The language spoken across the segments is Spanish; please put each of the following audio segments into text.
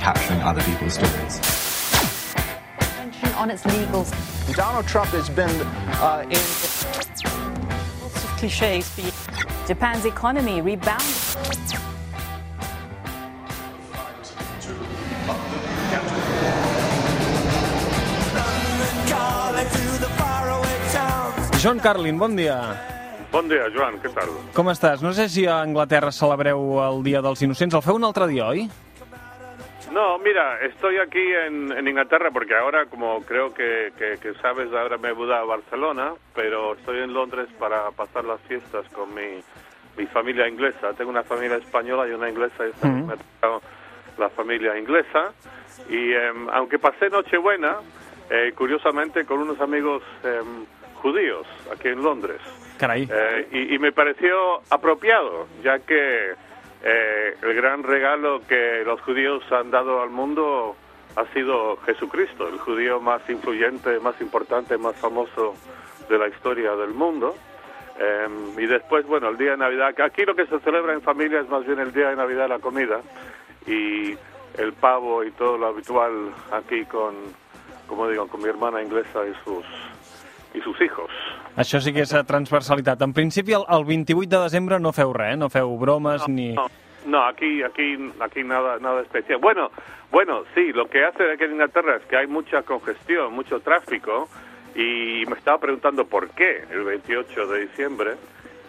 capturing other people's stories. On its legal. Donald Trump has been uh, in. Lots of cliches. Japan's economy rebounded. John Carlin, bon dia. Bon dia, Joan, què tal? Com estàs? No sé si a Anglaterra celebreu el Dia dels Innocents. El feu un altre dia, oi? No, mira, estoy aquí en, en Inglaterra porque ahora, como creo que, que, que, sabes, ahora me mudado a Barcelona, pero estoy en Londres para pasar las fiestas con mi, mi familia inglesa. Tengo una familia española y una inglesa, y Mm. me la familia inglesa. Y em, aunque pasé Nochebuena, eh, curiosamente con unos amigos em, judíos aquí en Londres. Caray. Eh, y, y me pareció apropiado, ya que eh, el gran regalo que los judíos han dado al mundo ha sido Jesucristo, el judío más influyente, más importante, más famoso de la historia del mundo. Eh, y después, bueno, el día de Navidad, que aquí lo que se celebra en familia es más bien el día de Navidad, la comida, y el pavo y todo lo habitual aquí con, como digo, con mi hermana inglesa y sus, y sus hijos. Això sí que és eh, transversalitat. En principi, el, el 28 de desembre no feu res, eh? no feu bromes ni... No, no, aquí, aquí, aquí nada, nada especial. Bueno, bueno, sí, lo que hace aquí en Inglaterra es que hay mucha congestión, mucho tráfico, y me estaba preguntando por qué el 28 de diciembre,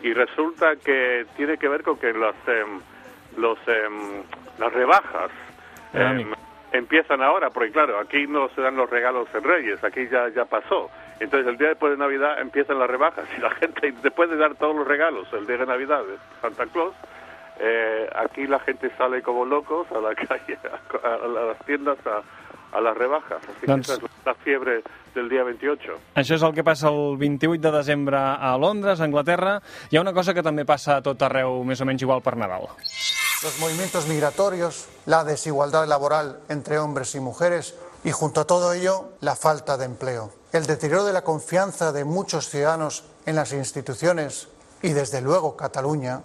y resulta que tiene que ver con que las, em, los, em, las rebajas Eh, em, empiezan ahora, porque claro, aquí no se dan los regalos en Reyes, aquí ya, ya pasó. Entonces el día después de Navidad empiezan las rebajas y la gente, después de dar todos los regalos el día de Navidad de Santa Claus, eh, aquí la gente sale como locos a la calle, a, a- las tiendas, a, a las rebajas. Así que Doncs- esa es la fiebre del día 28. Això és el que passa el 28 de desembre a Londres, a Anglaterra. Hi ha una cosa que també passa a tot arreu, més o menys igual per Nadal. los movimientos migratorios, la desigualdad laboral entre hombres y mujeres y junto a todo ello la falta de empleo. El deterioro de la confianza de muchos ciudadanos en las instituciones y desde luego Cataluña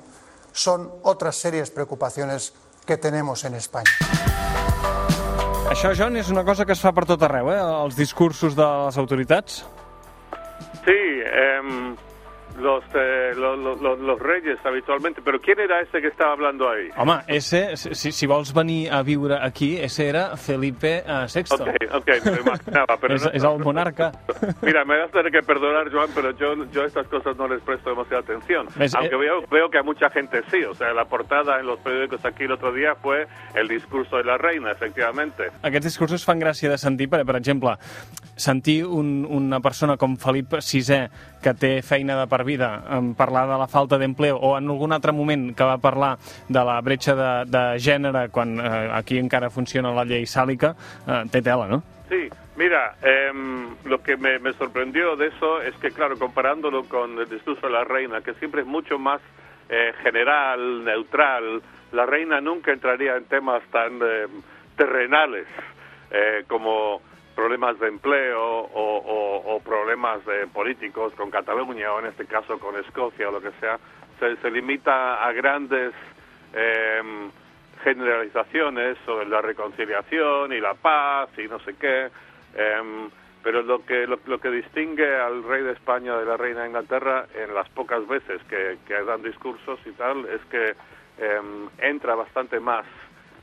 son otras serias preocupaciones que tenemos en España. Això, John, és una cosa que es fa per tot arreu, eh? Els discursos de les autoritats. Sí, em, los, eh, lo- lo- lo- los reyes habitualmente. Pero ¿quién era ese que estaba hablando ahí? Home, ese, si, si vols venir a viure aquí, ese era Felipe eh, VI. Ok, ok, me imaginaba, pero és, no- és el monarca. Mira, me vas a tener que perdonar, Joan, pero yo, yo a estas cosas no les presto demasiada atención. ¿Ves? Aunque Eh, veo, veo que a mucha gente sí. O sea, la portada en los periódicos aquí el otro día fue el discurso de la reina, efectivamente. Aquests discursos fan gràcia de sentir, per, per exemple, sentir un, una persona com Felip VI, que té feina de per vida, en parlar de la falta d'empleo, o en algun altre moment que va parlar de la bretxa de, de gènere, quan eh, aquí encara funciona la llei sàlica, eh, té tela, no? Sí, mira, em, lo que me, me sorprendió de eso es que, claro, comparándolo con el discurso de la reina, que siempre es mucho más eh, general, neutral, la reina nunca entraría en temas tan eh, terrenales eh, como problemas de empleo o, problemas de políticos con Cataluña o en este caso con Escocia o lo que sea. Se, se limita a grandes em, generalizaciones sobre la reconciliación y la paz y no sé qué. em, pero lo que lo, que distingue al rey de España de la reina de Inglaterra en las pocas veces que, que dan discursos y tal es que em, entra bastante más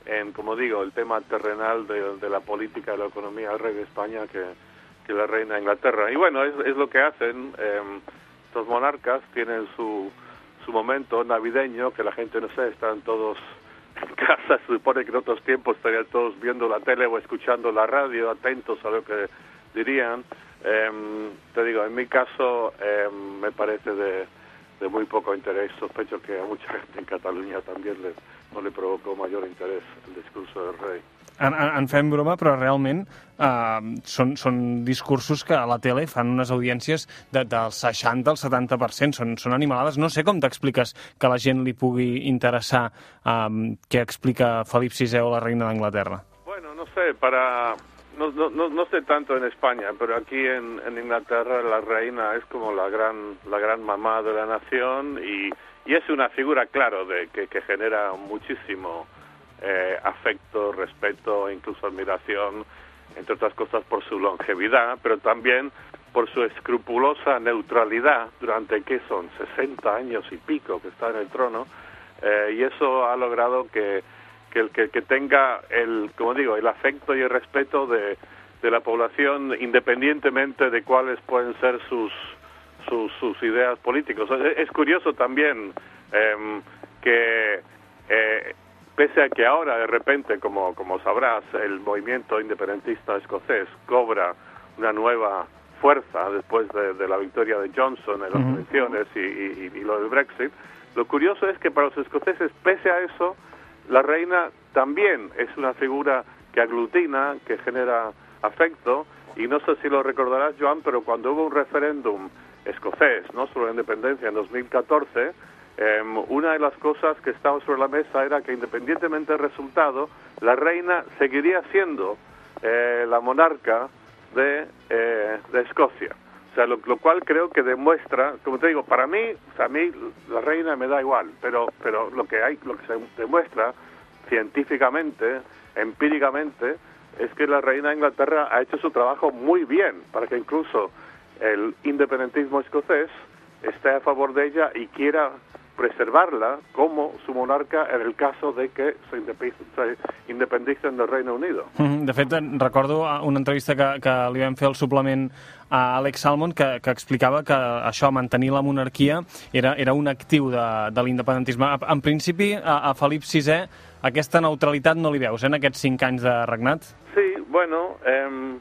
en, como digo, el tema terrenal de, de la política y la economía del rey de España que, que la reina de Inglaterra. Y bueno, es, es lo que hacen. em, estos monarcas tienen su, su momento navideño, que la gente, no sé, están todos en casa. Se supone que en otros tiempos estarían todos viendo la tele o escuchando la radio, atentos a lo que dirían. Em, te digo, en mi caso em, me parece de, de muy poco interés. Sospecho que a mucha gente en Cataluña también le, no le provocó mayor interés el discurso del rey. En, en, en fem broma, però realment eh, són, són discursos que a la tele fan unes audiències de, del 60 al 70%, són, són animalades. No sé com t'expliques que la gent li pugui interessar eh, què explica Felip VI o la reina d'Anglaterra. Bueno, no sé, para... No, no, no, no sé tanto en España, pero aquí en, en Inglaterra la reina es como la gran, la gran mamá de la nación y, y es una figura, claro, de, que, que genera muchísimo eh, afecto, respeto, incluso admiración, entre otras cosas por su longevidad, pero también por su escrupulosa neutralidad durante, ¿qué son?, 60 años y pico que está en el trono, eh, y eso ha logrado que, que, que, que tenga el, como digo, el afecto y el respeto de, de la población independientemente de cuáles pueden ser sus, sus, sus ideas políticas. Es, es curioso también eh, que eh, pese a que ahora de repente, como, como sabrás, el movimiento independentista escocés cobra una nueva fuerza después de, de la victoria de Johnson en las elecciones y, y- y lo del Brexit, lo curioso es que para los escoceses, pese a eso, la reina también es una figura que aglutina, que genera afecto, y no sé si lo recordarás, Joan, pero cuando hubo un referéndum escocés ¿no? sobre la independencia en 2014, em, una de las cosas que estaba sobre la mesa era que independientemente del resultado, la reina seguiría siendo eh, la monarca de, eh, de Escocia. O sea, lo, cual creo que demuestra, como te digo, para mí, o a mí la reina me da igual, pero, pero lo que hay, lo que se demuestra científicamente, empíricamente, es que la reina de Inglaterra ha hecho su trabajo muy bien para que incluso el independentismo escocés esté a favor de ella y quiera preservarla como su monarca en el caso de que se indepe- se independicen del Reino Unido. De fet, recordo eh, una entrevista que, que li vam fer al suplement a Alex Salmon que, que explicava que això, mantenir la monarquia, era, era un actiu de, de l'independentisme. En principi, a, a Felip VI aquesta neutralitat no li veus, eh, en aquests cinc anys de regnat? Sí, bueno, em,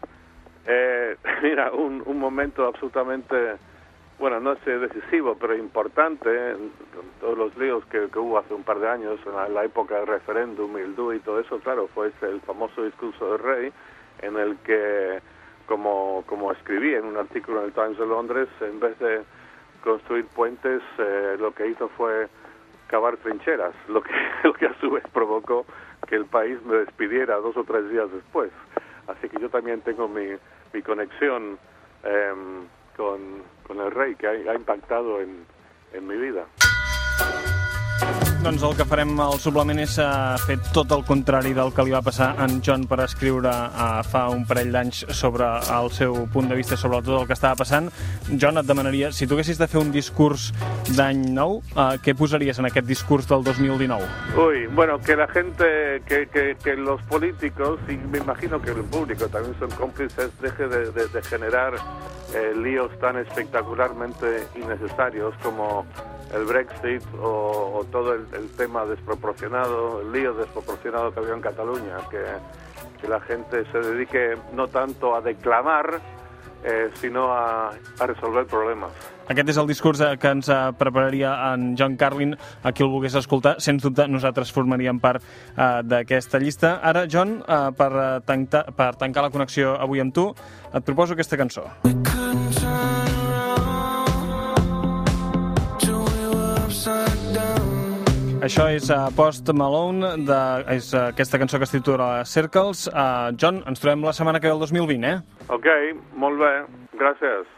eh, mira, un, un momento absolutamente, bueno, no sé decisivo, pero importante, con todos los líos que, hubo hace un par de años, en la, época del referéndum DUI y todo eso, claro, fue ese el famoso discurso del rey, en el que, como, como escribí en un artículo en el Times de Londres, en vez de construir puentes, eh, lo que hizo fue cavar trincheras, lo que, lo que a su vez provocó que el país me despidiera dos o tres días después. Así que yo también tengo mi, mi conexión em, con, con el rey, que ha, ha impactado en, en mi vida. Doncs el que farem al suplement és uh, fer tot el contrari del que li va passar en John per escriure uh, fa un parell d'anys sobre el seu punt de vista sobre tot el que estava passant. John, et demanaria, si tu haguessis de fer un discurs d'any nou, uh, què posaries en aquest discurs del 2019? Uy, bueno, que la gente, que, que, que los políticos, y me imagino que el público también son cómplices, deje de, de- de generar eh, líos tan espectacularmente innecesarios como el Brexit o, o todo el, el tema desproporcionado, el lío desproporcionado que había en Cataluña, que, que la gente se dedique no tanto a declamar, eh, sino a, a resolver problemas. Aquest és el discurs eh, que ens eh, prepararia en John Carlin, a qui el volgués escoltar. Sens dubte, nosaltres formaríem part eh, d'aquesta llista. Ara, John, eh, per, eh, tancar, per tancar la connexió avui amb tu, et proposo aquesta cançó. Això és uh, Post Malone, de, és uh, aquesta cançó que es titula Circles. Uh, John, ens trobem la setmana que ve el 2020, eh? Ok, molt bé, gràcies.